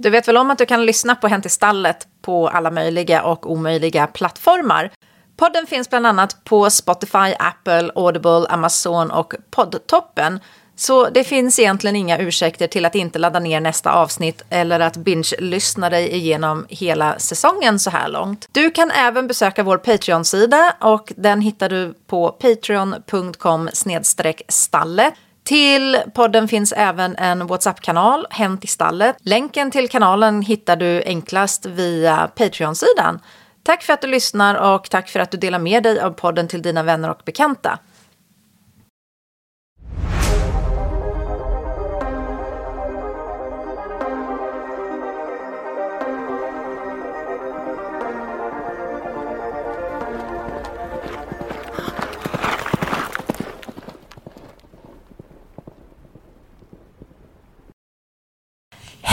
Du vet väl om att du kan lyssna på Hänt i stallet på alla möjliga och omöjliga plattformar? Podden finns bland annat på Spotify, Apple, Audible, Amazon och Poddtoppen. Så det finns egentligen inga ursäkter till att inte ladda ner nästa avsnitt eller att binge-lyssna dig igenom hela säsongen så här långt. Du kan även besöka vår Patreon-sida och den hittar du på patreon.com stalle. Till podden finns även en WhatsApp-kanal, Hänt i stallet. Länken till kanalen hittar du enklast via Patreon-sidan. Tack för att du lyssnar och tack för att du delar med dig av podden till dina vänner och bekanta.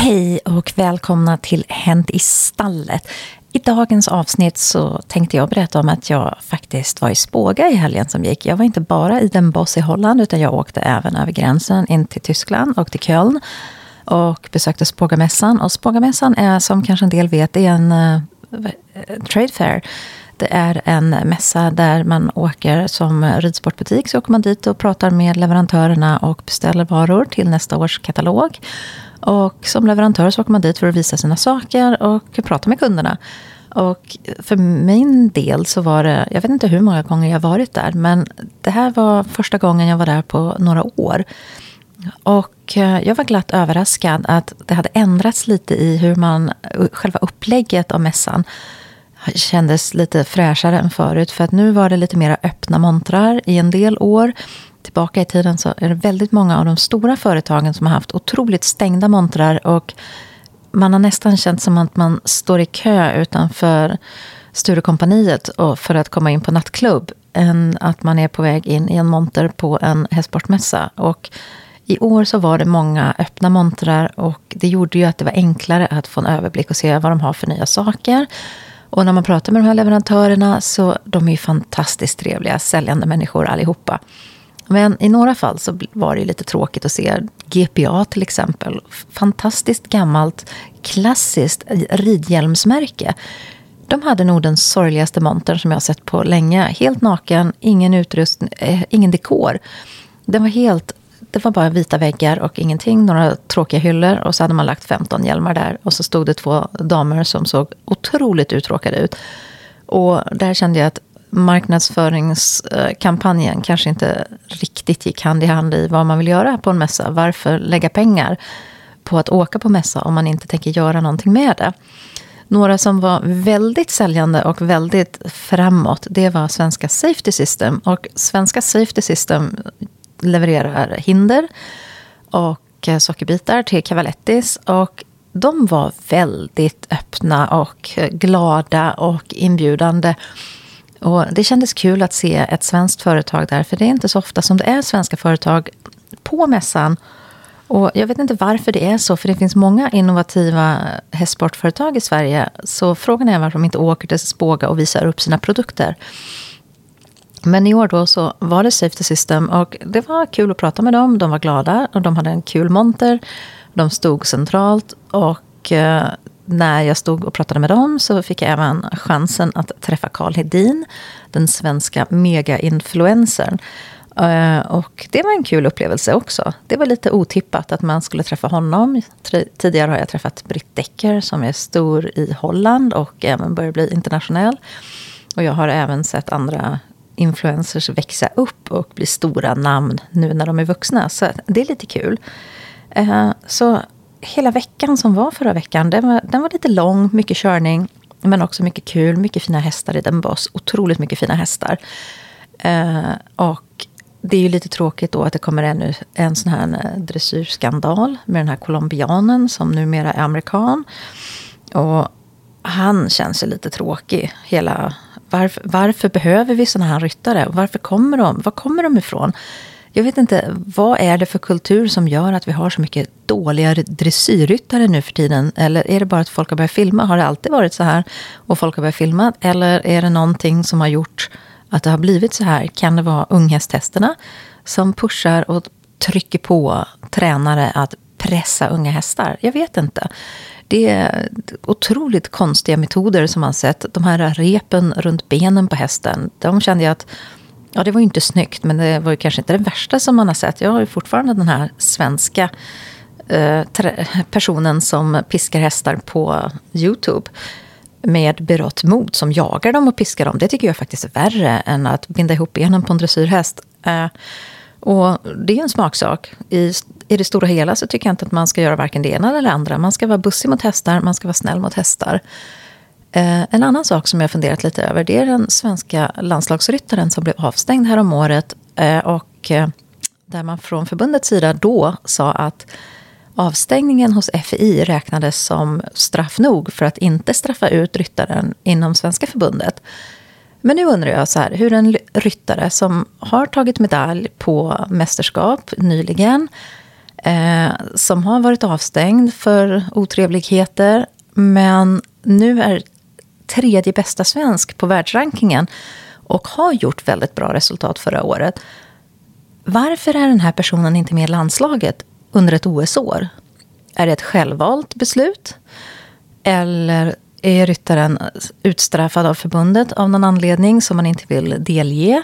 Hej och välkomna till Hänt i stallet. I dagens avsnitt så tänkte jag berätta om att jag faktiskt var i Spåga i helgen som gick. Jag var inte bara i Den Boss i Holland, utan jag åkte även över gränsen in till Tyskland och till Köln. Och besökte Spågamässan. Och Spågamässan är, som kanske en del vet, är en uh, trade fair. Det är en mässa där man åker som ridsportbutik. Så åker man dit och pratar med leverantörerna och beställer varor till nästa års katalog. Och som leverantör så åker man dit för att visa sina saker och prata med kunderna. Och för min del så var det, jag vet inte hur många gånger jag varit där, men det här var första gången jag var där på några år. Och eh, jag var glatt överraskad att det hade ändrats lite i hur man, eh, själva upplägget av mässan kändes lite fräschare än förut. För att nu var det lite mer öppna montrar i en del år tillbaka i tiden så är det väldigt många av de stora företagen som har haft otroligt stängda montrar. Och man har nästan känt som att man står i kö utanför Sturecompagniet för att komma in på nattklubb. Än att man är på väg in i en monter på en hästsportmässa. Och i år så var det många öppna montrar och det gjorde ju att det var enklare att få en överblick och se vad de har för nya saker. Och när man pratar med de här leverantörerna så de är ju fantastiskt trevliga, säljande människor allihopa. Men i några fall så var det lite tråkigt att se GPA till exempel. Fantastiskt gammalt, klassiskt ridhjälmsmärke. De hade nog den sorgligaste montern som jag sett på länge. Helt naken, ingen utrustning, eh, ingen dekor. Den var helt, det var bara vita väggar och ingenting. Några tråkiga hyllor och så hade man lagt 15 hjälmar där. Och så stod det två damer som såg otroligt uttråkade ut. Och där kände jag att marknadsföringskampanjen kanske inte riktigt gick hand i hand i vad man vill göra på en mässa. Varför lägga pengar på att åka på mässa om man inte tänker göra någonting med det? Några som var väldigt säljande och väldigt framåt, det var Svenska Safety System. Och Svenska Safety System levererar hinder och eh, sockerbitar till Cavalettis. Och de var väldigt öppna och eh, glada och inbjudande. Och det kändes kul att se ett svenskt företag där, för det är inte så ofta som det är svenska företag på mässan. Och jag vet inte varför det är så, för det finns många innovativa hästsportföretag i Sverige. Så frågan är varför de inte åker till Spåga och visar upp sina produkter. Men i år då så var det Safety System och det var kul att prata med dem. De var glada och de hade en kul monter. De stod centralt och eh, när jag stod och pratade med dem så fick jag även chansen att träffa Karl Hedin, den svenska mega-influencern. Eh, och det var en kul upplevelse också. Det var lite otippat att man skulle träffa honom. Tidigare har jag träffat Britt Decker som är stor i Holland och även börjar bli internationell. Och jag har även sett andra influencers växa upp och bli stora namn nu när de är vuxna. Så det är lite kul. Eh, så hela veckan som var förra veckan, den var, den var lite lång, mycket körning. Men också mycket kul, mycket fina hästar i den boss. Otroligt mycket fina hästar. Eh, och det är ju lite tråkigt då att det kommer ännu en sån här eh, dressyrskandal med den här colombianen som numera är amerikan. Och han känns ju lite tråkig. Hela, varför, varför behöver vi såna här ryttare? Varför kommer de? Var kommer de ifrån? Jag vet inte, vad är det för kultur som gör att vi har så mycket dåliga dressyrryttare nu för tiden? Eller är det bara att folk har börjat filma? Har det alltid varit så här? Och folk har börjat filma? Eller är det någonting som har gjort att det har blivit så här? Kan det vara unghästtesterna som pushar och trycker på tränare att pressa unga hästar? Jag vet inte. Det är otroligt konstiga metoder som man sett. De här repen runt benen på hästen, de kände jag att Ja, det var ju inte snyggt, men det var ju kanske inte det värsta som man har sett. Jag har ju fortfarande den här svenska eh, personen som piskar hästar på YouTube med berått mod som jagar dem och piskar dem. Det tycker jag faktiskt är värre än att binda ihop benen på en dressyrhäst. Eh, och det är en smaksak. I, I det stora hela så tycker jag inte att man ska göra varken det ena eller det andra. Man ska vara bussig mot hästar, man ska vara snäll mot hästar. Eh, en annan sak som jag funderat lite över det är den svenska landslagsryttaren som blev avstängd här om året. Eh, och eh, där man från förbundets sida då sa att avstängningen hos FI räknades som straff nog för att inte straffa ut ryttaren inom svenska förbundet. Men nu undrar jag så här, hur en ryttare som har tagit medalj på mästerskap nyligen, eh, som har varit avstängd för otrevligheter, men nu är tredje bästa svensk på världsrankingen och har gjort väldigt bra resultat förra året. Varför är den här personen inte med i landslaget under ett OS-år? Är det ett självvalt beslut? Eller är ryttaren utstraffad av förbundet av någon anledning som man inte vill delge?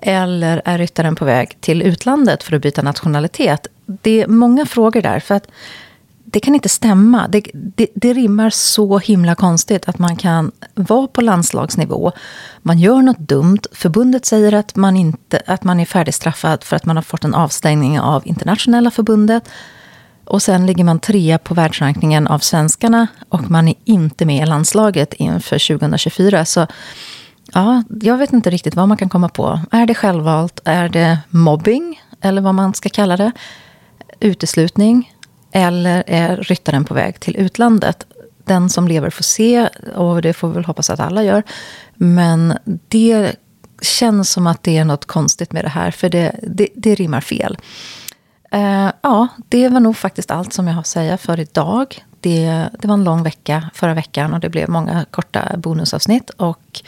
Eller är ryttaren på väg till utlandet för att byta nationalitet? Det är många frågor där. För att det kan inte stämma. Det, det, det, rimmar så himla konstigt att man kan vara på landslagsnivå. Man gör något dumt. Förbundet säger att man, inte, att man är färdigstraffad för att man har fått en avstängning av internationella förbundet. Och sen ligger man trea på världsrankningen av svenskarna och man är inte med i landslaget inför 2024. Så ja, jag vet inte riktigt vad man kan komma på. Är det självvalt? Är det mobbing? Eller vad man ska kalla det? Uteslutning? Eller är ryttaren på väg till utlandet? Den som lever får se, och det får vi väl hoppas att alla gör. Men det känns som att det är något konstigt med det här, för det, det, det rimmar fel. Uh, ja, det var nog faktiskt allt som jag har att säga för idag. Det, det var en lång vecka förra veckan och det blev många korta bonusavsnitt. Och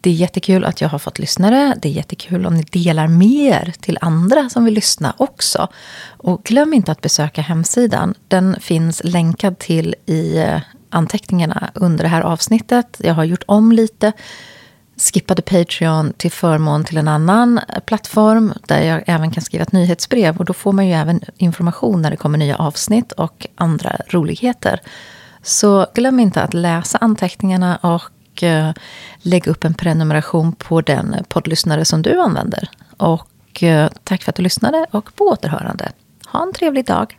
det är jättekul att jag har fått lyssnare. Det är jättekul om ni delar med er till andra som vill lyssna också. Och glöm inte att besöka hemsidan. Den finns länkad till i eh, anteckningarna under det här avsnittet. Jag har gjort om lite. Skippade Patreon till förmån till en annan eh, plattform där jag även kan skriva ett nyhetsbrev. Och då får man ju även information när det kommer nya avsnitt och andra roligheter. Så glöm inte att läsa anteckningarna och Eh, lägga upp en prenumeration på den poddlyssnare som du använder. Och eh, tack för att du lyssnade och på återhörande. Ha en trevlig dag.